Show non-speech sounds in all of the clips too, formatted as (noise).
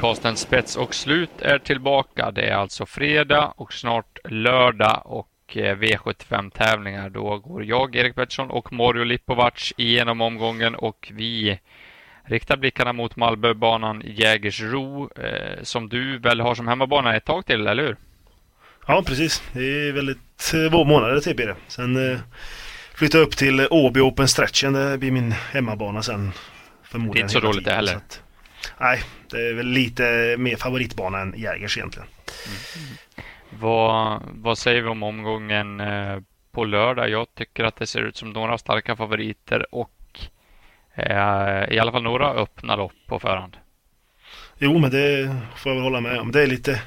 Podcasten Spets och slut är tillbaka. Det är alltså fredag och snart lördag och eh, V75-tävlingar. Då går jag, Erik Pettersson och Mario Lipovac igenom omgången och vi riktar blickarna mot Malmöbanan Jägersro eh, som du väl har som hemmabana ett tag till, eller hur? Ja, precis. Det är väldigt två månader till blir det. Sen eh, flyttar jag upp till Åby Open Stretchen. Det blir min hemmabana sen. Förmodligen det är inte så dåligt det heller. Att, nej, det är väl lite mer favoritbana än Jägers egentligen. Mm. Vad, vad säger vi om omgången eh, på lördag? Jag tycker att det ser ut som några starka favoriter och eh, i alla fall några öppna lopp på förhand. Jo, men det får jag väl hålla med om. Det är lite,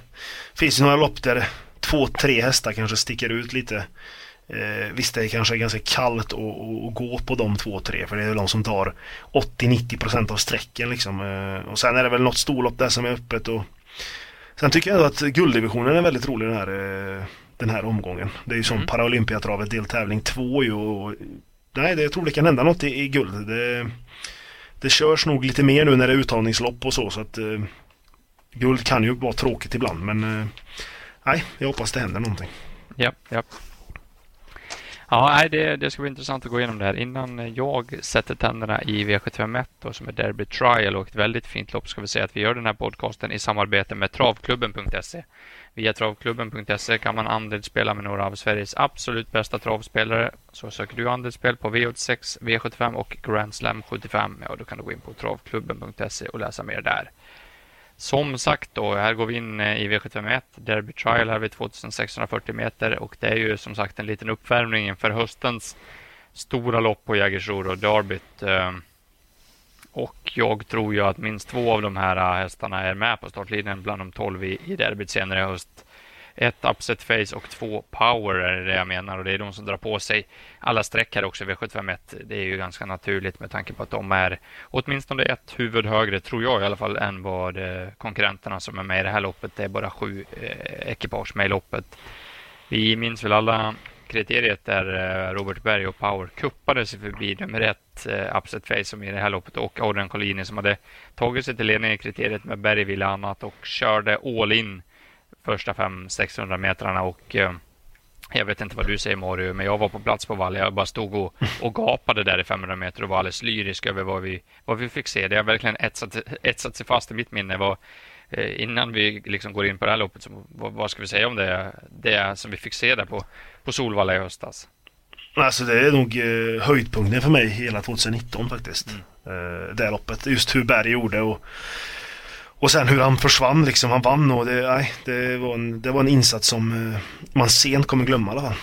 finns ju några lopp där två, tre hästar kanske sticker ut lite. Eh, visst, det är kanske ganska kallt att gå på de två, tre för det är de som tar 80-90% av sträcken liksom. Eh, och sen är det väl något storlopp där som är öppet och Sen tycker jag att gulddivisionen är väldigt rolig den här, eh, den här omgången. Det är ju som mm. Paralympiatravet deltävling 2 ju och Nej, det, jag tror det kan hända något i, i guld. Det, det körs nog lite mer nu när det är uttagningslopp och så så att eh, Guld kan ju vara tråkigt ibland men eh, Nej, jag hoppas det händer någonting. Ja, ja. Ja, det, det ska bli intressant att gå igenom det här. Innan jag sätter tänderna i V751 då, som är Derby Trial och ett väldigt fint lopp ska vi säga att vi gör den här podcasten i samarbete med travklubben.se. Via travklubben.se kan man andelsspela med några av Sveriges absolut bästa travspelare. Så söker du andelsspel på V86, V75 och Grand Slam 75 ja, då kan du gå in på travklubben.se och läsa mer där. Som sagt då, här går vi in eh, i V751, Derby Trial här vid 2640 meter och det är ju som sagt en liten uppvärmning inför höstens stora lopp på Jägersro och Derbyt. Eh, och jag tror ju att minst två av de här eh, hästarna är med på startlinjen bland de tolv i, i derbyt senare i höst ett upset face och två power är det jag menar och det är de som drar på sig alla streck här också V751. Det är ju ganska naturligt med tanke på att de är åtminstone ett huvud högre tror jag i alla fall än vad eh, konkurrenterna som är med i det här loppet. Det är bara sju eh, ekipage med i loppet. Vi minns väl alla kriteriet där eh, Robert Berg och Power kuppade sig förbi nummer ett, eh, Upset Face, som i det här loppet, och Adrian Collini som hade tagit sig till ledning i kriteriet, med Berg ville annat och körde all in första 500-600 metrarna och eh, jag vet inte vad du säger Mario, men jag var på plats på Valle. Jag bara stod och, och gapade där i 500 meter och var alldeles lyrisk över vad vi, vad vi fick se. Det har verkligen etsat, etsat sig fast i mitt minne. Var, eh, innan vi liksom går in på det här loppet, så, vad, vad, ska vi säga om det, det som vi fick se där på, på Solvalla i höstas? Alltså det är nog eh, höjdpunkten för mig hela 2019 faktiskt. Mm. Eh, det loppet. Just hur Berg gjorde och och sen hur han försvann liksom. Han vann och det, nej, det, var, en, det var en insats som eh, man sent kommer glömma i alla fall.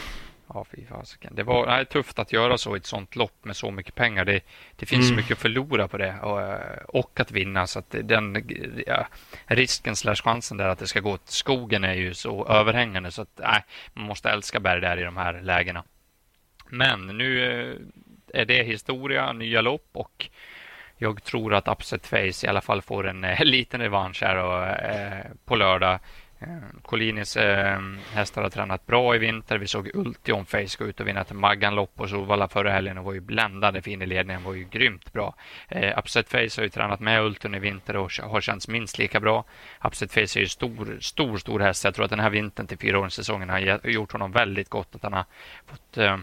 Ja, fy fasiken. Det var nej, tufft att göra så i ett sånt lopp med så mycket pengar. Det, det finns mm. så mycket att förlora på det och, eh, och att vinna. Så att den ja, risken slash chansen där att det ska gå åt skogen är ju så överhängande så att nej, man måste älska Berg där i de här lägena. Men nu eh, är det historia, nya lopp och jag tror att Upset Face i alla fall får en eh, (laughs) liten revansch här och, eh, på lördag. Eh, Collinis eh, hästar har tränat bra i vinter. Vi såg Ultion Face gå ut och vinna ett Maggan-lopp på Solvalla förra helgen och var ju bländande fin i ledningen. var ju grymt bra. Eh, Upset Face har ju tränat med Ultion i vinter och har känts minst lika bra. Upset Face är ju stor, stor, stor häst. Jag tror att den här vintern till fyraåringssäsongen säsongen har gjort honom väldigt gott. Att han har fått eh,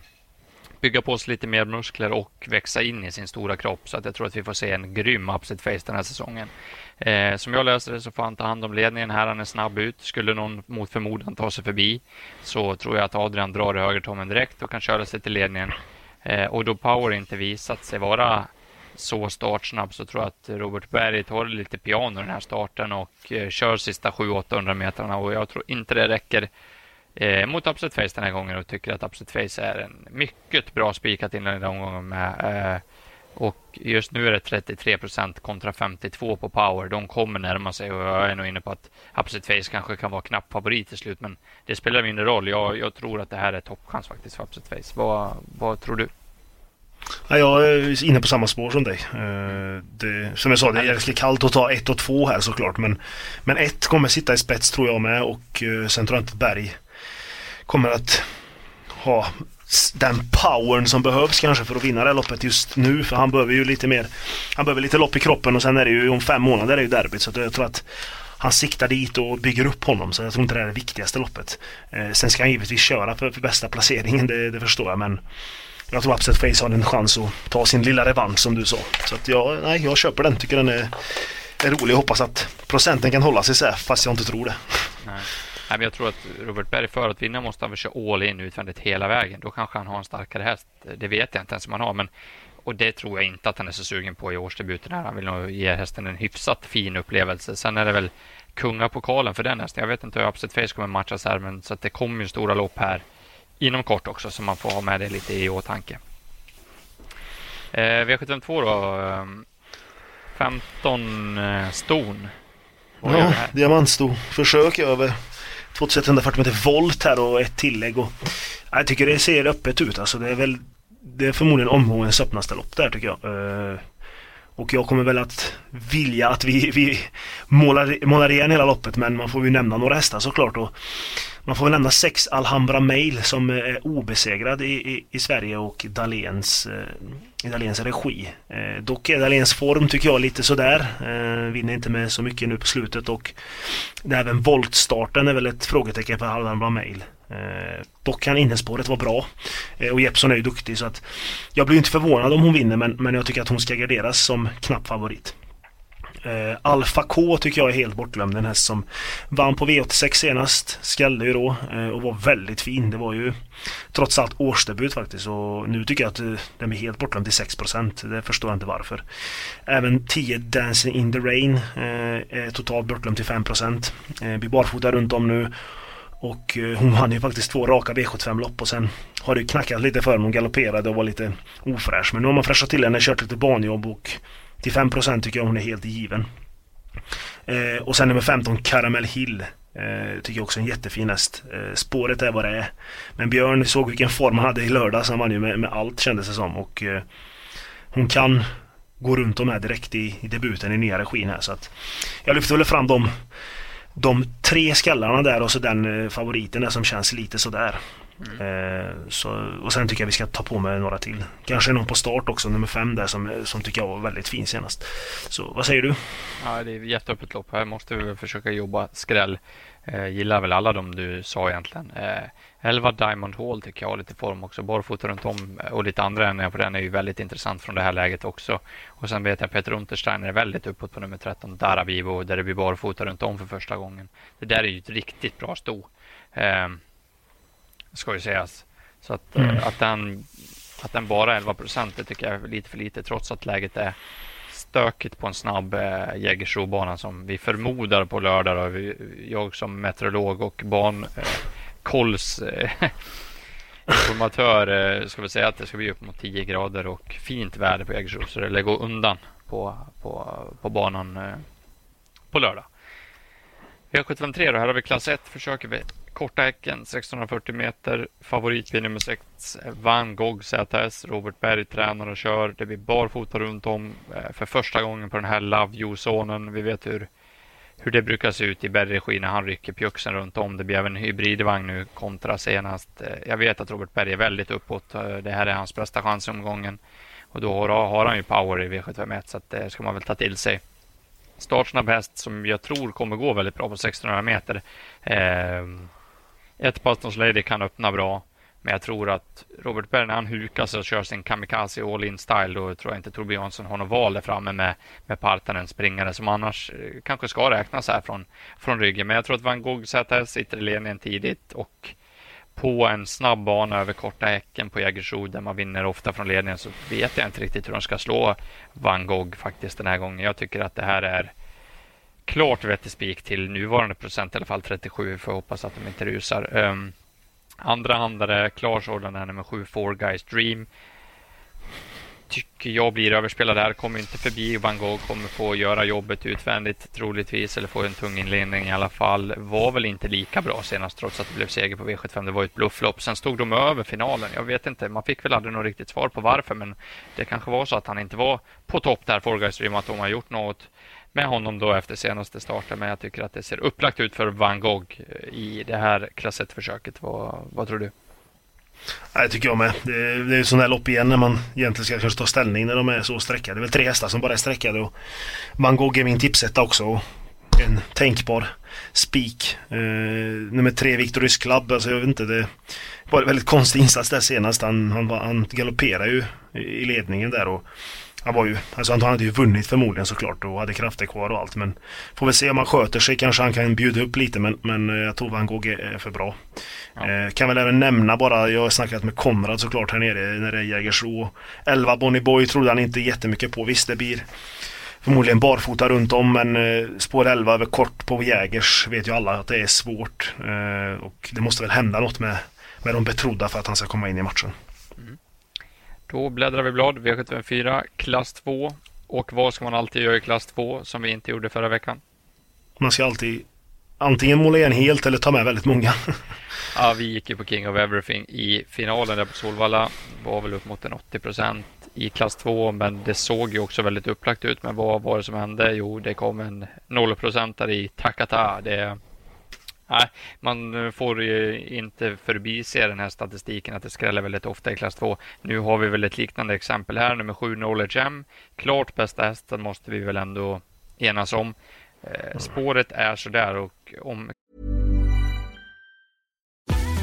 bygga på sig lite mer muskler och växa in i sin stora kropp. Så att jag tror att vi får se en grym upset face den här säsongen. Eh, som jag löser det så får han ta hand om ledningen här. Han är snabb ut. Skulle någon mot förmodan ta sig förbi så tror jag att Adrian drar i högertommen direkt och kan köra sig till ledningen. Eh, och då Power inte visat sig vara så startsnabb så tror jag att Robert Berg tar lite piano den här starten och eh, kör sista 700-800 metrarna och jag tror inte det räcker eh, mot Upset Face den här gången och tycker att Upset Face är en mycket bra spikat inledande omgången med. Eh, och just nu är det 33 procent kontra 52 på power. De kommer närma sig och jag är nog inne på att Upset Face kanske kan vara knapp favorit till slut. Men det spelar mindre roll. Jag, jag tror att det här är toppchans faktiskt för Upset Face. Vad, vad tror du? Ja, jag är inne på samma spår som dig. Eh, det, som jag sa, det är jävligt kallt att ta 1 och 2 här såklart. Men, men ett kommer sitta i spets tror jag med och eh, sen tror jag inte Berg kommer att ha den powern som behövs kanske för att vinna det här loppet just nu. För han behöver ju lite mer, han behöver lite lopp i kroppen och sen är det ju om fem månader är det ju derbyt. Så jag tror att han siktar dit och bygger upp honom. Så jag tror inte det är det viktigaste loppet. Eh, sen ska han givetvis köra för, för bästa placeringen, det, det förstår jag. Men jag tror Upset Face har en chans att ta sin lilla revansch som du sa. Så att jag, nej, jag köper den. Tycker den är, är rolig. och hoppas att procenten kan hålla sig så här, fast jag inte tror det. Nej. Nej, men jag tror att Robert Berg för att vinna måste han väl köra all in utvändigt hela vägen. Då kanske han har en starkare häst. Det vet jag inte ens om han har. Men, och det tror jag inte att han är så sugen på i årsdebuten. Han vill nog ge hästen en hyfsat fin upplevelse. Sen är det väl kungapokalen för den hästen. Jag vet inte hur Upset Face kommer matchas här, men så att det kommer ju stora lopp här inom kort också, så man får ha med det lite i åtanke. Eh, V752 då. 15 eh, ston. Ja, diamantsto. Försök över 2140 meter volt här och ett tillägg. Och, jag tycker det ser öppet ut. Alltså det är väl det är förmodligen omgångens öppnaste lopp där tycker jag. Eh, och jag kommer väl att vilja att vi, vi målar, målar igen hela loppet men man får ju nämna några hästar såklart. Och man får väl nämna sex Alhambra Mail som eh, är obesegrad i, i, i Sverige och Dahléns, eh, Dahléns regi. Eh, dock är Dahléns form tycker jag lite sådär. Eh, vinner inte med så mycket nu på slutet och även voltstarten är väl ett frågetecken för Alhambra Mail. Eh, dock kan innerspåret vara bra. Eh, och Jeppson är ju duktig så att jag blir inte förvånad om hon vinner men, men jag tycker att hon ska garderas som knapp favorit. Eh, Alfa K tycker jag är helt bortglömd. Den häst som vann på V86 senast. Skrällde ju då eh, och var väldigt fin. Det var ju trots allt årsdebut faktiskt. Och nu tycker jag att eh, den är helt bortglömd till 6%. Det förstår jag inte varför. Även 10 Dancing in the Rain eh, är totalt bortglömd till 5%. Eh, blir barfota runt om nu. Och eh, hon vann ju faktiskt två raka V75-lopp och sen har det knackat lite för hon galopperade och var lite ofräsch. Men nu har man fräschat till henne, kört lite banjobb och till 5% tycker jag hon är helt given. Eh, och sen nummer 15 Caramel Hill. Eh, tycker jag också är en jättefin häst. Eh, spåret är vad det är. Men Björn såg vilken form han hade i lördags. Han vann ju med, med allt kändes det som. Och eh, hon kan gå runt om här direkt i, i debuten i nya regin här. Så att jag lyfter väl fram dem de tre skallarna där och så den eh, favoriten där som känns lite sådär. Mm. Eh, så, och sen tycker jag vi ska ta på med några till. Kanske någon på start också, nummer fem där som, som tycker jag var väldigt fin senast. Så vad säger du? Ja, det är jätteöppet lopp. Här måste vi försöka jobba skräll. Eh, gillar väl alla de du sa egentligen. Eh, 11 Diamond Hall tycker jag har lite form också. Barfota runt om och lite andra ändringar på den är ju väldigt intressant från det här läget också. Och sen vet jag Peter Untersteiner är väldigt uppåt på nummer 13 Daravivo där det blir barfota runt om för första gången. Det där är ju ett riktigt bra sto. Eh, ska ju sägas. Så att, mm. Eh, att, den, att den bara är 11 procent, det tycker jag är lite för lite trots att läget är stökigt på en snabb eh, Jägersro-bana som vi förmodar på lördag. Då. Jag som meteorolog och bankolls eh, Eh, (laughs) informatör eh, ska vi säga att det ska bli upp mot 10 grader och fint väder på Jägersro så det lär gå undan på, på, på banan eh, på lördag. V753 då, här har vi klass 1 försöker vi Korta häcken 1640 meter. Favorit nummer 6 Van Gogh ZS. Robert Berg tränar och kör. Det blir barfota runt om för första gången på den här Love You-zonen. Vi vet hur, hur det brukar se ut i Berg-regi när han rycker pjuxen runt om. Det blir även hybridvagn nu kontra senast. Eh, jag vet att Robert Berg är väldigt uppåt. Eh, det här är hans bästa chans i omgången. Och då har, han ju power i V751 så att det ska man väl ta till sig startsnabb häst som jag tror kommer gå väldigt bra på 1600 meter. Eh, ett Bostons Lady kan öppna bra. Men jag tror att Robert Berg när han hukar sig och kör sin kamikaze all-in style då tror jag inte Torbjörn Jansson har något val där framme med, med Partanen springare som annars eh, kanske ska räknas här från, från ryggen. Men jag tror att Van Gogh sätter sitter i ledningen tidigt och på en snabb bana över korta häcken på Jägersro där man vinner ofta från ledningen så vet jag inte riktigt hur de ska slå Van Gogh faktiskt den här gången. Jag tycker att det här är klart vettig spik till nuvarande procent, i alla fall 37. Får hoppas att de inte rusar. Um, andra handare, klar sådan är nummer 7, Four Guys Dream. Tycker jag blir överspelad här. Kommer inte förbi. Van Gogh kommer få göra jobbet utvändigt troligtvis, eller få en tung inledning i alla fall. Var väl inte lika bra senast, trots att det blev seger på V75. Det var ett blufflopp. Sen stod de över finalen. Jag vet inte, man fick väl aldrig något riktigt svar på varför, men det kanske var så att han inte var på topp där, Four Guys Dream, att de har gjort något med honom då efter senaste starten. Men jag tycker att det ser upplagt ut för Van Gogh eh, i det här klass 1-försöket. Vad, vad tror du? Det tycker jag med. Det är, det är ett sånt här lopp igen när man egentligen ska kanske ta ställning när de är så sträckade. Det är väl tre hästar som bara är sträckade och Van Gogh är min tipsetta också. En tänkbar spik. Eh, nummer tre, Victor Rysklabb, Club. Alltså jag vet inte, det var en väldigt konstig insats där senast. Han, han, han galopperade ju i ledningen där och han var ju, alltså han hade ju vunnit förmodligen såklart och hade krafter kvar och allt men Får väl se om han sköter sig kanske han kan bjuda upp lite men, men eh, jag tror Gogh är för bra. Ja. Eh, kan väl även nämna bara, jag har snackat med Konrad såklart här nere när det är Jägersro. 11 Bonnie Boy trodde han inte jättemycket på. Visst det blir förmodligen barfota runt om men eh, spår 11 över kort på Jägers vet ju alla att det är svårt. Eh, och det måste väl hända något med, med de betrodda för att han ska komma in i matchen. Då bläddrar vi blad, V754, klass 2. Och vad ska man alltid göra i klass 2 som vi inte gjorde förra veckan? Man ska alltid antingen måla igen helt eller ta med väldigt många. (laughs) ja, vi gick ju på King of Everything i finalen där på Solvalla. Var väl upp mot en 80 procent i klass 2, men det såg ju också väldigt upplagt ut. Men vad var det som hände? Jo, det kom en 0 procentare i Takata. Det, nej, man eh, får ju inte förbise den här statistiken att det skräller väldigt ofta i klass 2. Nu har vi väl ett liknande exempel här, nummer 7 Knowledge M. Klart bästa hästen måste vi väl ändå enas om. Eh, spåret är sådär och om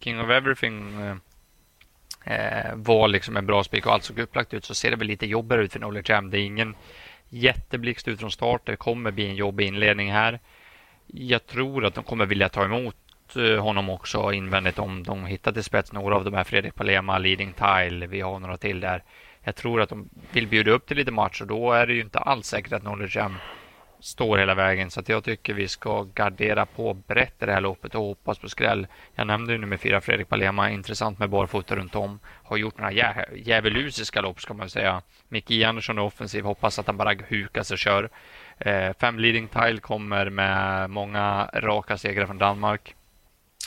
King of Everything eh, eh, var liksom en bra spik och allt såg upplagt ut så ser det väl lite jobbigare ut för Knowledge Jam. Det är ingen jätteblixt ut från start. Det kommer bli en jobbig inledning här. Jag tror att de kommer vilja ta emot eh, honom också invändigt om de hittar till spets några av de här Fredrik Palema, Leading Tile, vi har några till där. Jag tror att de vill bjuda upp till lite match och då är det ju inte alls säkert att Knowledge Jam står hela vägen. Så jag tycker vi ska gardera på brett i det här loppet och hoppas på skräll. Jag nämnde ju nummer fyra Fredrik Palema, intressant med barfota runt om. Har gjort några jä djävulusiska lopp ska man säga. Micke Andersson är offensiv, hoppas att han bara hukar sig och kör. Eh, fem leading tile kommer med många raka segrar från Danmark.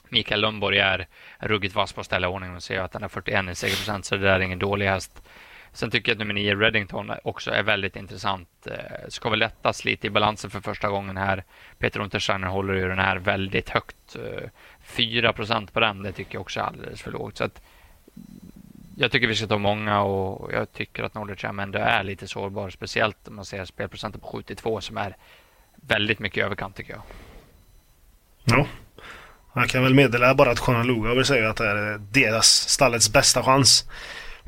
Mikael Lundborg är ruggigt vass på att ställa ordning och ser att han har 41 i segerprocent så det där är ingen dålig häst. Sen tycker jag att nummer 9 Reddington också är väldigt intressant. Eh, ska väl lättas lite i balansen för första gången här. Peter Untersteiner håller ju den här väldigt högt. Eh, 4 procent på den, det tycker jag också är alldeles för lågt. Så att jag tycker vi ska ta många och jag tycker att Knowledge ändå är lite sårbar. Speciellt om man ser spelprocenten på 72 som är väldigt mycket i överkant tycker jag. Ja. Jag kan väl meddela bara att Conaluga vill säga att det är deras stallets bästa chans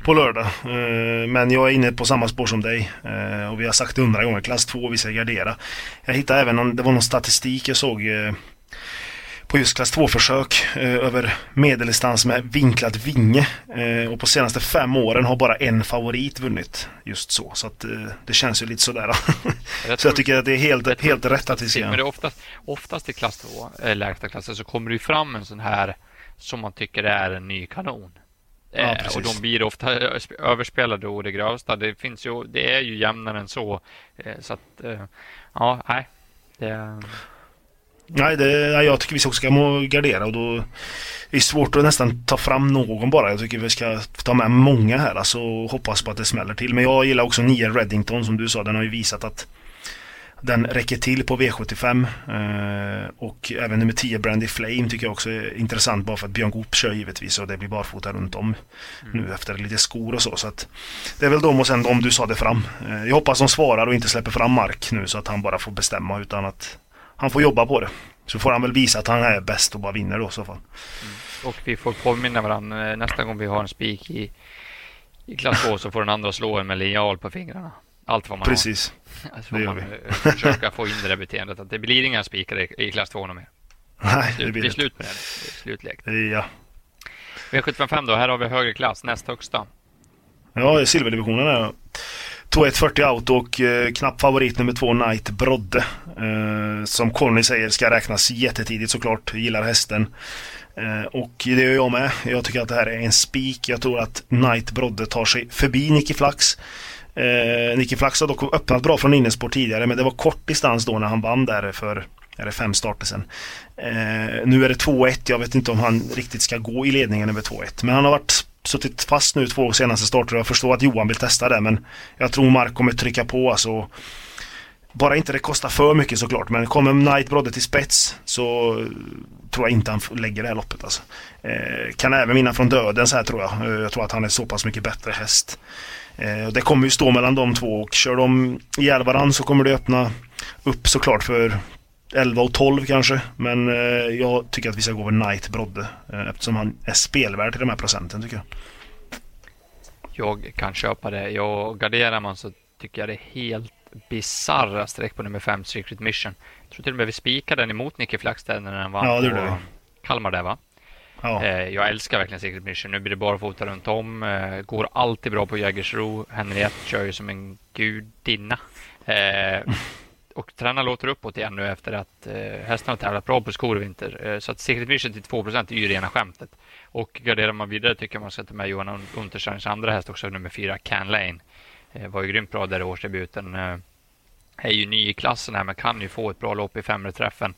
på lördag. Eh, men jag är inne på samma spår som dig. Eh, och vi har sagt det hundra gånger, klass 2, vi ska gardera. Jag hittade även någon, det var någon statistik jag såg eh, på just klass 2-försök över medeldistans med vinklad vinge. Och på senaste fem åren har bara en favorit vunnit just så. Så att det känns ju lite sådär. Jag (laughs) så jag tycker att det är helt, helt rätt att vi ska... Men det är oftast, oftast i klass 2, lägsta klassen, så kommer det ju fram en sån här som man tycker är en ny kanon. Ja, eh, och de blir ofta överspelade och det grövsta. Det, finns ju, det är ju jämnare än så. Eh, så att, eh, ja, nej. Det... Nej, det, jag tycker vi också ska gardera och då är det svårt att nästan ta fram någon bara. Jag tycker vi ska ta med många här alltså, och hoppas på att det smäller till. Men jag gillar också 9 Reddington som du sa. Den har ju visat att den räcker till på V75 eh, och även nummer 10 Brandy Flame tycker jag också är intressant bara för att Björn Goop kör givetvis och det blir barfota runt om mm. nu efter lite skor och så. så att det är väl de och sen de du sa det fram. Eh, jag hoppas de svarar och inte släpper fram Mark nu så att han bara får bestämma utan att han får jobba på det. Så får han väl visa att han är bäst och bara vinner då i så fall. Mm. Och vi får påminna varandra eh, nästa gång vi har en spik i, i klass 2 så får den andra slå en med linjal på fingrarna. Allt vad man Precis. (laughs) har. Alltså det gör man vi. försöka få in det där (laughs) beteendet. Att det blir inga spikar i klass 2 mer. Nej, det blir det. slut med det. Det är slutlekt. Ja. V75 då. Här har vi högre klass. Näst högsta. Ja, silverdivisionen är 2-1 40 out och eh, knapp favorit nummer två Knight Brodde. Eh, som Conny säger ska räknas jättetidigt såklart. Gillar hästen. Eh, och det gör jag med. Jag tycker att det här är en spik. Jag tror att Knight Brodde tar sig förbi Nicky Flax. Eh, Nicky Flax har dock öppnat bra från innespår tidigare men det var kort distans då när han vann där för är det fem starter sen. Eh, nu är det 2-1. Jag vet inte om han riktigt ska gå i ledningen över 2-1. Men han har varit suttit fast nu två senaste starter. Jag förstår att Johan vill testa det men jag tror Mark kommer trycka på alltså. Bara inte det kostar för mycket såklart men kommer Knight Brodde till spets så tror jag inte han lägger det här loppet alltså. Eh, kan även vinna från döden så här tror jag. Eh, jag tror att han är så pass mycket bättre häst. Eh, det kommer ju stå mellan de två och kör de ihjäl varandra så kommer det öppna upp såklart för 11 och 12 kanske. Men eh, jag tycker att vi ska gå över Knight Brodde. Eh, eftersom han är spelvärd till de här procenten tycker jag. Jag kan köpa det. Jag garderar man så tycker jag det är helt bisarra streck på nummer 5 Secret Mission. Jag tror till och med vi spikade den emot Nicky Flackstead när den vann ja, det på Kalmar där va? Ja. Eh, jag älskar verkligen Secret Mission. Nu blir det barfota runt om. Eh, går alltid bra på Jägersro. Henriette kör ju som en gudinna. Eh, och tränaren låter uppåt igen nu efter att eh, hästarna har tävlat bra på skor i vinter. Så att Secret Mission till 2% är ju rena skämtet. Och garderar man vidare tycker jag man ska ta med Johan Untersteins andra häst också, nummer 4, Can Lane. Var ju grymt bra där i årsdebuten. Är ju ny i klassen här men kan ju få ett bra lopp i femre träffen.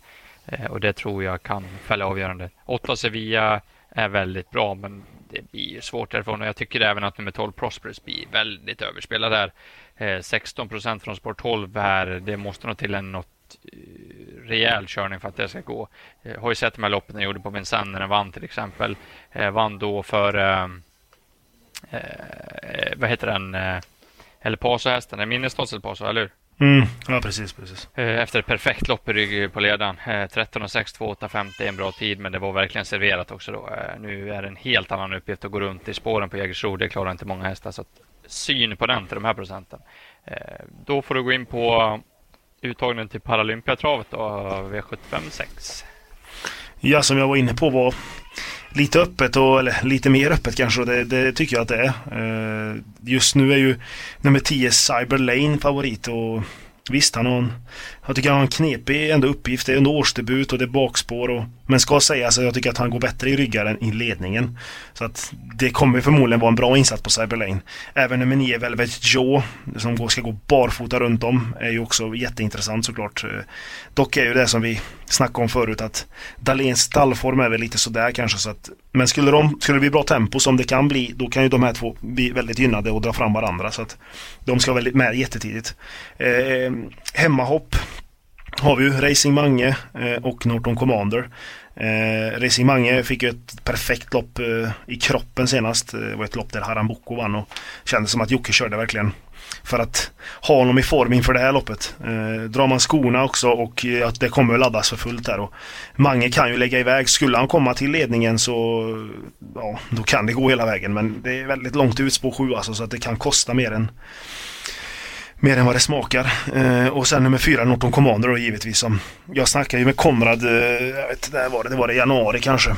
Eh, och det tror jag kan fälla avgörande. 8 Sevilla är väldigt bra men det blir ju svårt därifrån och jag tycker även att nummer 12 Prosperous blir väldigt överspelad här. Eh, 16 procent från sport 12 här. Det måste nog till en något eh, rejäl körning för att det ska gå. Jag har ju sett de här loppen jag gjorde på Vincennes när den vann till exempel. vann då för eh, vad heter den? El Paso-hästen. Minnesstads El Paso, eller hur? Mm, ja, precis, precis. Efter ett perfekt lopp i rygg på ledaren. 13.06, 2.850 är en bra tid, men det var verkligen serverat också då. Nu är det en helt annan uppgift att gå runt i spåren på Jägersro. Det klarar inte många hästar. Så syn på den till de här procenten. Då får du gå in på uttagningen till Paralympiatravet då, V756. Ja, som jag var inne på var lite öppet, och, eller lite mer öppet kanske. Det, det tycker jag att det är. Eh, just nu är ju nummer 10 Cyber Lane favorit och visst, han har en, jag tycker han har en knepig ändå uppgift. Det är ändå årsdebut och det är bakspår. Och, men ska sägas att jag tycker att han går bättre i ryggar än i ledningen. Så att det kommer förmodligen vara en bra insats på Cyberlane. Även nummer 9 Velvet Joe som ska gå barfota runt om är ju också jätteintressant såklart. Eh, dock är ju det som vi snackade om förut att Dahléns stallform är väl lite sådär kanske. Så att, men skulle, de, skulle det bli bra tempo som det kan bli då kan ju de här två bli väldigt gynnade och dra fram varandra. Så att de ska väl med jättetidigt. Eh, hemmahopp har vi ju Racing Mange eh, och Norton Commander. Eh, Racing Mange fick ju ett perfekt lopp eh, i kroppen senast. Eh, det var ett lopp där Harambuco vann och kändes som att Jocke körde verkligen för att ha honom i form inför det här loppet. Eh, drar man skorna också och eh, det kommer att laddas för fullt där. Och Mange kan ju lägga iväg. Skulle han komma till ledningen så ja, då kan det gå hela vägen. Men det är väldigt långt ut spår 7 alltså så att det kan kosta mer än mer än vad det smakar. Eh, och sen nummer fyra, Norton Commander då givetvis. Som jag snackade ju med Konrad, eh, jag vet inte, var det, det var det januari kanske.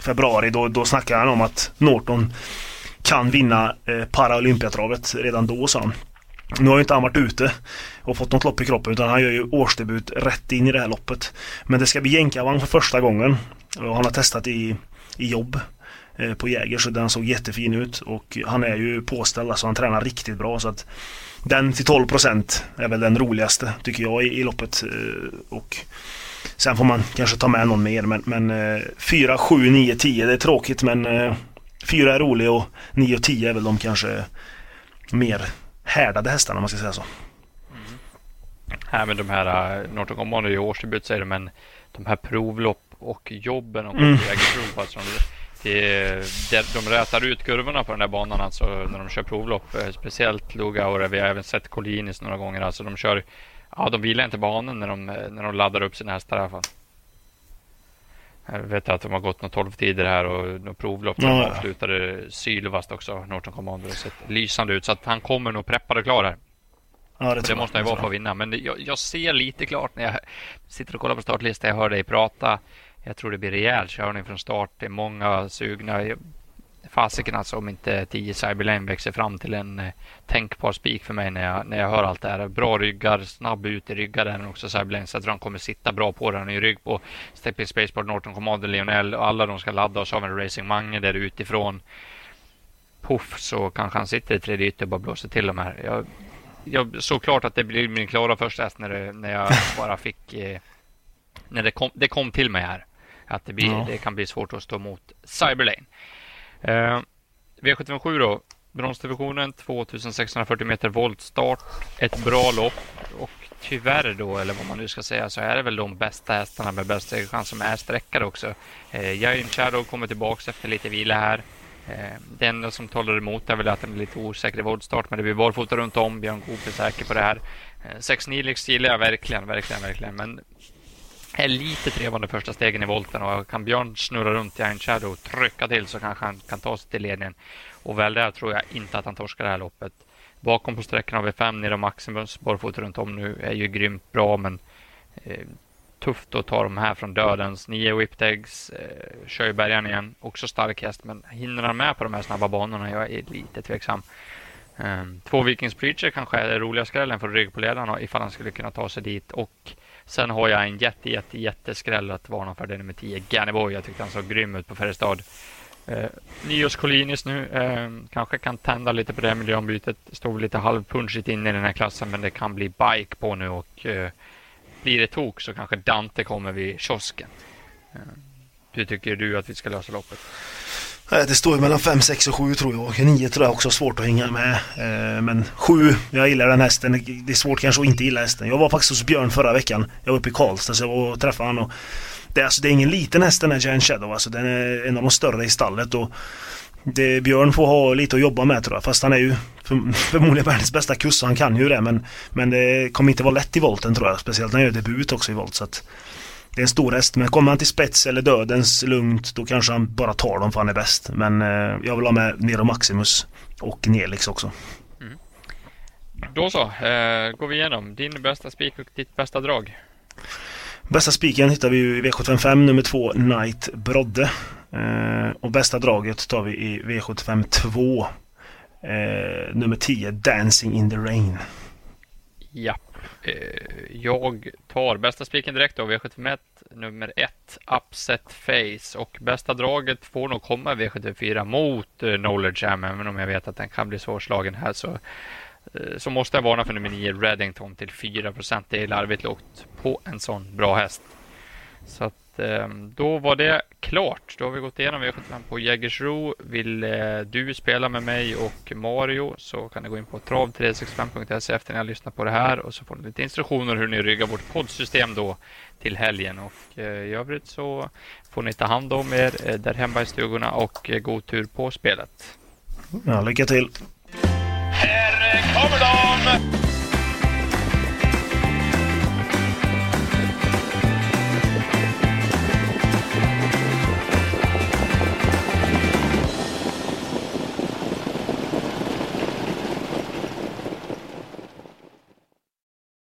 Februari, då, då snackade han om att Norton kan vinna eh, Paralympiatravet redan då sa han. Nu har ju inte han varit ute och fått något lopp i kroppen utan han gör ju årsdebut rätt in i det här loppet. Men det ska bli jänkarvagn för första gången. Och han har testat i, i jobb eh, på Jäger så den såg jättefin ut och han är ju påställd, alltså han tränar riktigt bra så att den till 12% är väl den roligaste tycker jag i, i loppet. Eh, och sen får man kanske ta med någon mer men, men 4, 7, 9, 10 det är tråkigt men eh, 4 är rolig och 9 och 10 är väl de kanske mer härdade hästarna om man ska säga så. Mm. Nej men de här uh, Norton Command är ju årsdebut säger du men de här provlopp och jobben och mm. prov alltså, de rätar ut kurvorna på den där banan alltså när de kör provlopp. Eh, speciellt Luga vi har även sett Collinis några gånger. Alltså de kör, ja de vilar inte banan när de, när de laddar upp sina hästar i alla fall. Jag vet att de har gått några 12 tider här och några provlopp. De ja. sylvast också, Norton Commander. Sett lysande ut så att han kommer nog preppad och klar här. Ja, det, det måste han ju vara för att vinna. Men jag, jag, ser lite klart när jag sitter och kollar på startlistan. Jag hör dig prata jag tror det blir rejäl körning från start. Det är många sugna. Fasiken alltså om inte 10 Cyberlane växer fram till en eh, tänkbar spik för mig när jag, när jag hör allt det här. Bra ryggar, snabb ut i ryggar den också Cyberlane så jag tror han kommer sitta bra på den. i rygg på Stepping Spaceport, Norton Commander, Lionel och alla de ska ladda och så har vi en Racing Mange där utifrån. Puff så kanske han sitter i tredje ytter och bara blåser till de här. Jag, jag såg klart att det blir min klara första häst när, det, när jag bara fick eh, när det kom, det kom till mig här. Att det, blir, ja. det kan bli svårt att stå emot Cyberlane. Eh, V757 då. Bronsdivisionen 2640 meter voltstart. Ett bra lopp och tyvärr då, eller vad man nu ska säga, så är det väl de bästa hästarna med bäst chans som är sträckade också. Eh, Giant Shadow kommer tillbaka efter lite vila här. Eh, det enda som talar emot är väl att den är lite osäker i voltstart, men det blir barfota runt om. Björn Goop är säker på det här. Eh, Sex Nilix gillar jag verkligen, verkligen, verkligen, men är lite trevande första stegen i volten och kan Björn snurra runt i Iron Shadow och trycka till så kanske han kan ta sig till ledningen. Och väl där tror jag inte att han torskar det här loppet. Bakom på sträckan har vi fem nere Maximus barfota runt om nu är ju grymt bra men eh, tufft att ta de här från dödens. Nio whiptags, eh, kör ju bärgaren igen. Också stark häst men hinner han med på de här snabba banorna? Jag är lite tveksam. Eh, två Vikings Preacher kanske är det roliga skrällen för rygg på ledaren ifall han skulle kunna ta sig dit och Sen har jag en jätte, jätte, jätteskräll att varna för. Det är nummer 10, Ganniboy. Jag tyckte han såg grym ut på Färjestad. Eh, Nios Collinis nu eh, kanske kan tända lite på det miljöombytet. Står lite halvpunchigt inne i den här klassen, men det kan bli bike på nu och eh, blir det tok så kanske Dante kommer vid kiosken. Eh, hur tycker du att vi ska lösa loppet? Det står ju mellan 5, 6 och 7 tror jag. 9 tror jag också är svårt att hänga med. Eh, men 7, jag gillar den hästen. Det är svårt kanske att inte gilla hästen. Jag var faktiskt hos Björn förra veckan. Jag var uppe i Karlstad så jag var och träffade honom. Det är, alltså, det är ingen liten häst den här Giant Shadow. Alltså, den är en av de större i stallet. Och det, Björn får ha lite att jobba med tror jag. Fast han är ju för, förmodligen världens bästa kuss han kan ju det. Men, men det kommer inte vara lätt i volten tror jag. Speciellt när han gör debut också i volt. Så att, det är en stor häst, men kommer han till spets eller dödens lugnt då kanske han bara tar dem för han är bäst. Men eh, jag vill ha med Nero Maximus och Nelix också. Mm. Då så, eh, går vi igenom din bästa spik och ditt bästa drag. Bästa spiken hittar vi i V755 nummer 2 Knight Brodde. Eh, och bästa draget tar vi i V75 2 eh, nummer 10 Dancing in the Rain. Japp. Eh, jag tar bästa spiken direkt då, V751, nummer 1, Upset Face. Och bästa draget får nog komma V74 mot uh, Knowledge Jam, även om jag vet att den kan bli svårslagen här. Så, eh, så måste jag varna för nummer 9, Reddington, till 4 Det är larvigt lågt på en sån bra häst. Så att då var det klart. Då har vi gått igenom V75 på Jägersro. Vill eh, du spela med mig och Mario så kan ni gå in på trav365.se efter ni har lyssnat på det här och så får ni lite instruktioner hur ni ryggar vårt poddsystem då till helgen. Och eh, i övrigt så får ni ta hand om er eh, där hemma i stugorna och god tur på spelet. Ja, lycka till! Här kommer de!